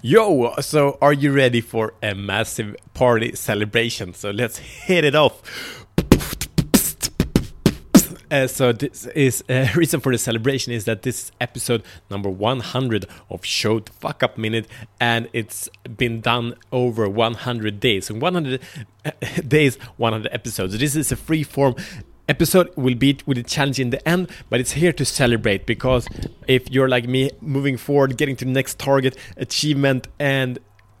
Yo, so are you ready for a massive party celebration? So let's hit it off. Uh, so this is uh, reason for the celebration is that this is episode number 100 of show the fuck up minute and it's been done over 100 days so 100 uh, days 100 episodes this is a free form episode will be with a challenge in the end but it's here to celebrate because if you're like me moving forward getting to the next target achievement and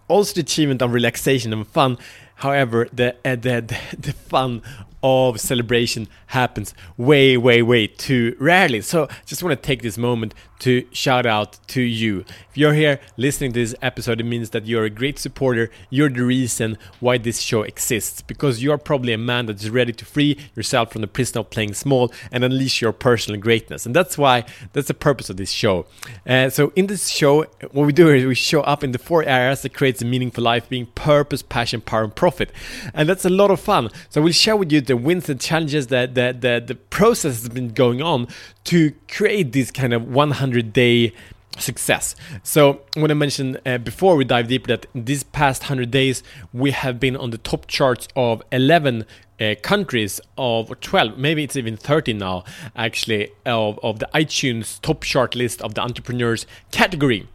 also the achievement of relaxation and fun however the uh, the, the the fun of celebration happens way, way, way too rarely. So just want to take this moment to shout out to you. If you're here listening to this episode, it means that you're a great supporter. You're the reason why this show exists because you're probably a man that's ready to free yourself from the prison of playing small and unleash your personal greatness. And that's why that's the purpose of this show. Uh, so in this show, what we do is we show up in the four areas that creates a meaningful life, being purpose, passion, power, and profit. And that's a lot of fun. So we'll share with you the wins and challenges that the, the, the process has been going on to create this kind of 100 day success. So, when I mentioned uh, before we dive deeper that these past 100 days we have been on the top charts of 11 uh, countries of 12 maybe it's even 30 now actually of, of the itunes top chart list of the entrepreneurs category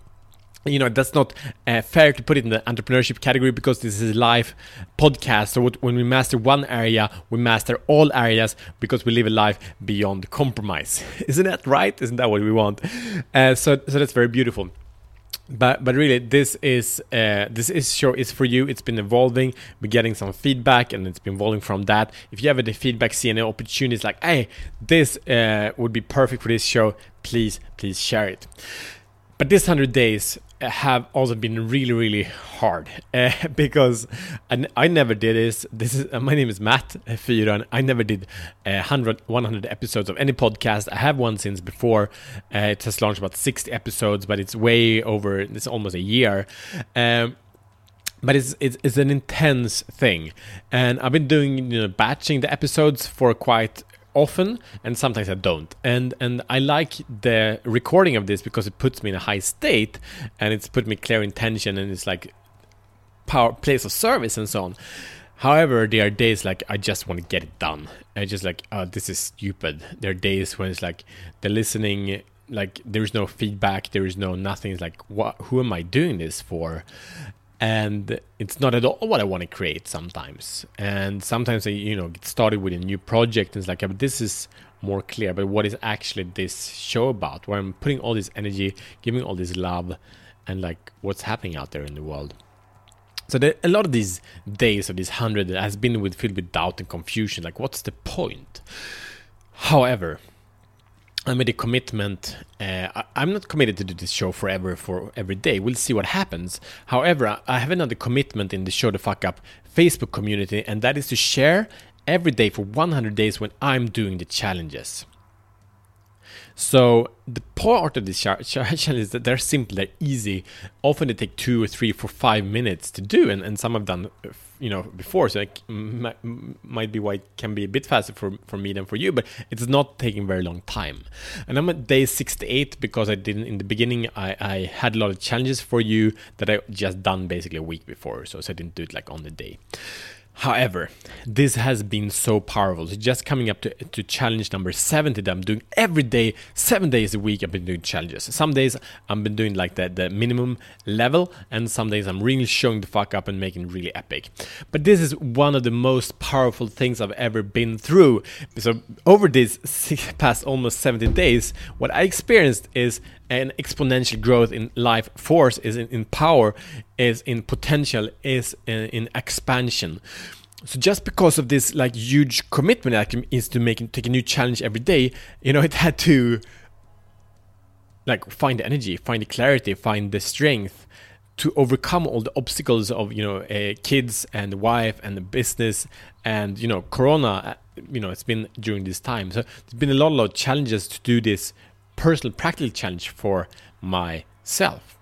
you know that's not uh, fair to put it in the entrepreneurship category because this is a live podcast. So when we master one area we master all areas because we live a life beyond compromise. Isn't that right? Isn't that what we want? Uh, so so that's very beautiful. But but really this is uh, this is show is for you. It's been evolving. We're getting some feedback and it's been evolving from that. If you have any feedback see any opportunities like hey this uh, would be perfect for this show please please share it. But this 100 days have also been really really hard uh, because I, I, never did this. This is uh, my name is Matt Fyron I never did uh, 100 100 episodes of any podcast. I have one since before uh, it has launched about 60 episodes but it's way over it's almost a year. Um, but it's, it's, it's an intense thing. And i've been doing you know batching the episodes for quite often and sometimes I don't. And and I like the recording of this because it puts me in a high state and it's put me clear intention and it's like power place of service and so on. However, there are days like I just want to get it done. I just like, oh, this is stupid. There are days when it's like the listening, like there's no feedback, there is no nothing. It's like, what? Who am I doing this for? And it's not at all what I want to create sometimes. And sometimes I, you know, get started with a new project and it's like, but this is more clear. But what is actually this show about? Where I'm putting all this energy, giving all this love, and like what's happening out there in the world. So the, a lot of these days of these hundred has been with filled with doubt and confusion. Like, what's the point? However, I made a commitment. Uh, I, am not committed to do this show forever for every day. We'll see what happens. However, I have another commitment in the Show the Fuck Up Facebook community, and that is to share every day for 100 days when I'm doing the challenges. So the part of this challenge is that they're simple, they're easy. Often they take two or three, four, five minutes to do, and, and some I've done, you know, before. So it might, be why it can be a bit faster for, for me than for you, but it's not taking very long time. And I'm at day 68 because I didn't in the beginning. I, I had a lot of challenges for you that I just done basically a week before, so, so I didn't do it like on the day. However, this has been so powerful. So just coming up to, to challenge number 70 that I'm doing every day, seven days a week, I've been doing challenges. Some days I've been doing like the, the minimum level, and some days I'm really showing the fuck up and making really epic. But this is one of the most powerful things I've ever been through. So over these past almost 70 days, what I experienced is an exponential growth in life force is in, in power is in potential is in, in, expansion so just because of this like huge commitment that is to make take a new challenge every day you know it had to like find the energy find the clarity find the strength to overcome all the obstacles of you know uh, kids and wife and the business and you know corona uh, you know it's been during this time so there's been a lot, a lot of challenges to do this personal practical challenge for myself.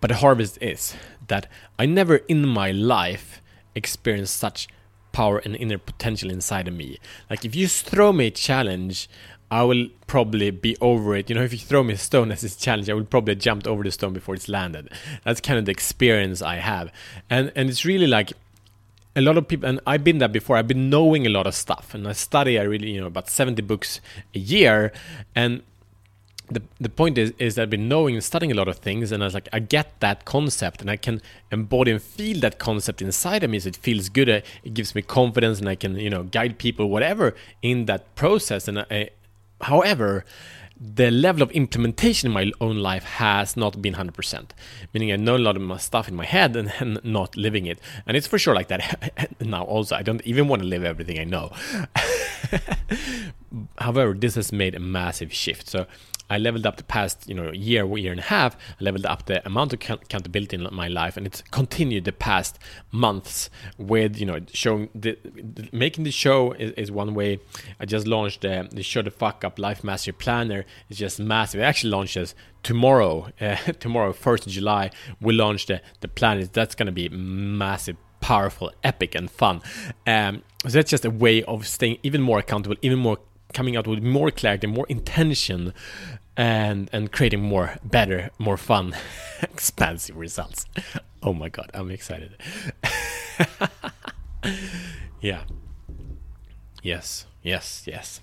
But the harvest is that I never in my life experienced such power and inner potential inside of me. Like if you throw me a challenge, I will probably be over it. You know, if you throw me a stone as this challenge, I will probably jumped over the stone before it's landed. That's kind of the experience I have, and and it's really like a lot of people, and I've been there before. I've been knowing a lot of stuff, and I study. I really, you know, about seventy books a year, and the the point is is that I've been knowing and studying a lot of things, and I was like, I get that concept, and I can embody and feel that concept inside of me. So it feels good. Uh, it gives me confidence, and I can you know guide people, whatever, in that process. And I, However, the level of implementation in my own life has not been 100%, meaning I know a lot of my stuff in my head and, and not living it. And it's for sure like that now, also. I don't even want to live everything I know. However, this has made a massive shift. So I leveled up the past, you know, year, year and a half. I leveled up the amount of accountability in my life, and it's continued the past months with, you know, showing the, the making the show is, is, one way. I just launched the, the show the fuck up life mastery planner. It's just massive. It actually launches tomorrow. Uh, tomorrow, first July, we launch the the plan. That's gonna be massive powerful, epic, and fun. Um, so that's just a way of staying even more accountable, even more coming out with more clarity, more intention, and and creating more better, more fun, expansive results. Oh my god, I'm excited. yeah. Yes, yes, yes.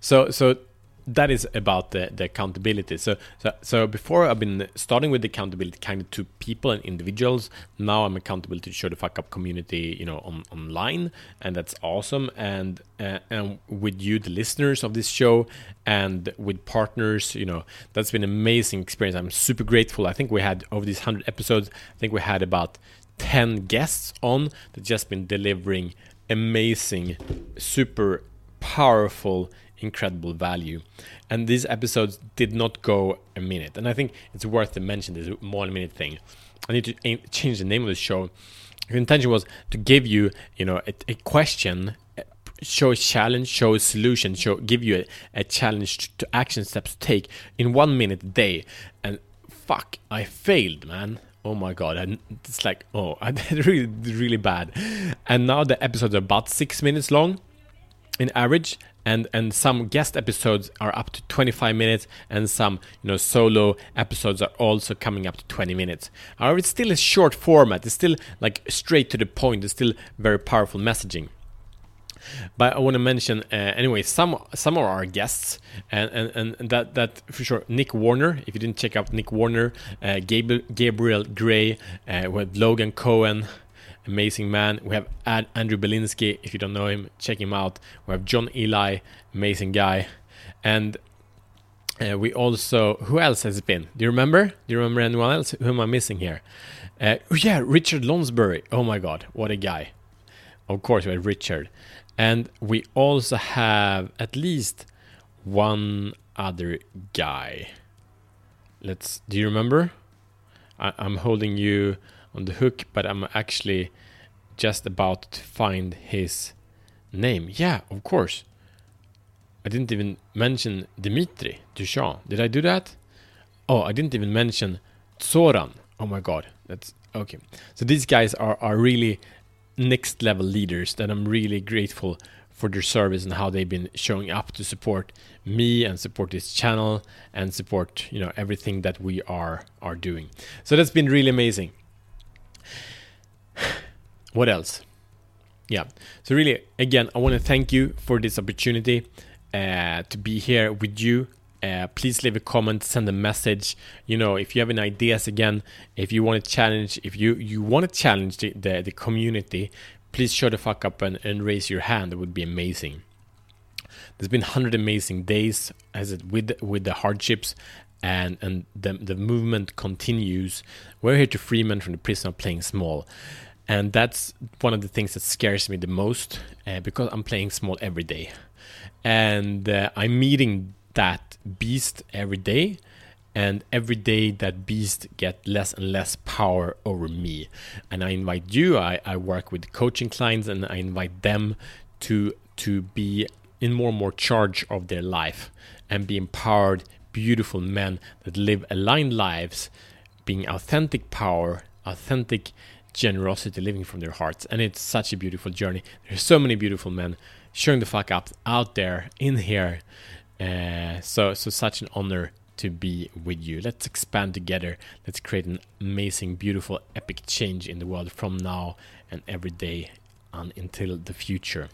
So so that is about the, the accountability. So, so so before I've been starting with the accountability kind of to people and individuals. Now I'm accountable to show the fuck up community, you know, on, online, and that's awesome. And uh, and with you, the listeners of this show, and with partners, you know, that's been an amazing experience. I'm super grateful. I think we had over these hundred episodes. I think we had about ten guests on that just been delivering amazing, super powerful incredible value. And these episodes did not go a minute. And I think it's worth to mention this one minute thing. I need to change the name of the show. The intention was to give you, you know, a, a question, show a challenge, show a solution, show give you a, a challenge to action steps to take in one minute a day. And fuck, I failed, man. Oh my god, and it's like, oh, I did really, really bad. And now the episodes are about six minutes long in average and and some guest episodes are up to 25 minutes and some you know solo episodes are also coming up to 20 minutes. However it's still a short format. It's still like straight to the point. It's still very powerful messaging. But I want to mention uh, anyway some some of our guests and, and, and that that for sure Nick Warner. If you didn't check out Nick Warner uh, Gabriel, Gabriel Gray uh, with Logan Cohen amazing man. We have Ad- Andrew Belinsky. If you don't know him, check him out. We have John Eli, amazing guy, and uh, we also who else has been? Do you remember? Do you remember anyone else? Who am I missing here? Uh, oh yeah, Richard Lonsbury. Oh my God, what a guy! Of course, we have Richard, and we also have at least one other guy. Let's. Do you remember? I, I'm holding you on the hook, but I'm actually just about to find his name. Yeah, of course. I didn't even mention Dimitri Duchamp. Did I do that? Oh, I didn't even mention Zoran. Oh my god, that's okay. So these guys are, are really next level leaders that I'm really grateful for their service and how they've been showing up to support me and support this channel and support you know everything that we are are doing. So that's been really amazing what else? Yeah. So really, again, I want to thank you for this opportunity uh, to be here with you. Uh, please leave a comment, send a message. You know, if you have any ideas, again, if you want to challenge, if you you want to challenge the, the, the community, please show the fuck up and, and raise your hand. It would be amazing. There's been hundred amazing days as it with with the hardships and and the the movement continues. We're here to free men from the prison of playing small and that's one of the things that scares me the most uh, because I'm playing small every day, and uh, I'm meeting that beast every day, and every day that beast get less and less power over me. And I invite you. I, I work with coaching clients, and I invite them to to be in more and more charge of their life and be empowered, beautiful men that live aligned lives, being authentic power, authentic generosity living from their hearts and it's such a beautiful journey there's so many beautiful men showing the fuck up out there in here. Uh, so so such an honor to be with you. Let's expand together. Let's create an amazing, beautiful, epic change in the world from now and every day on until the future.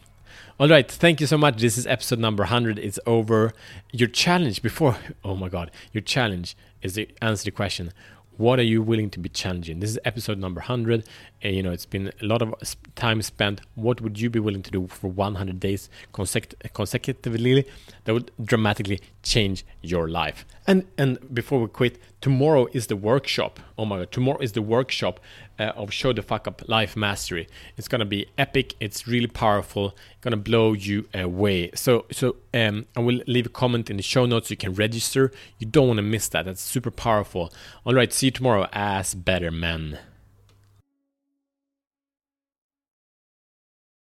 All right, thank you so much. This is episode number 100. It's over. Your challenge before, oh my god, your challenge is to answer the question what are you willing to be challenging? This is episode number 100. And, you know, it's been a lot of time spent. What would you be willing to do for 100 days consecutively that would dramatically change your life? And and before we quit, tomorrow is the workshop. Oh my god, tomorrow is the workshop uh, of Show the Fuck Up Life Mastery. It's gonna be epic. It's really powerful. Gonna blow you away. So so um, I will leave a comment in the show notes. You can register. You don't want to miss that. That's super powerful. All right, see you tomorrow as better men.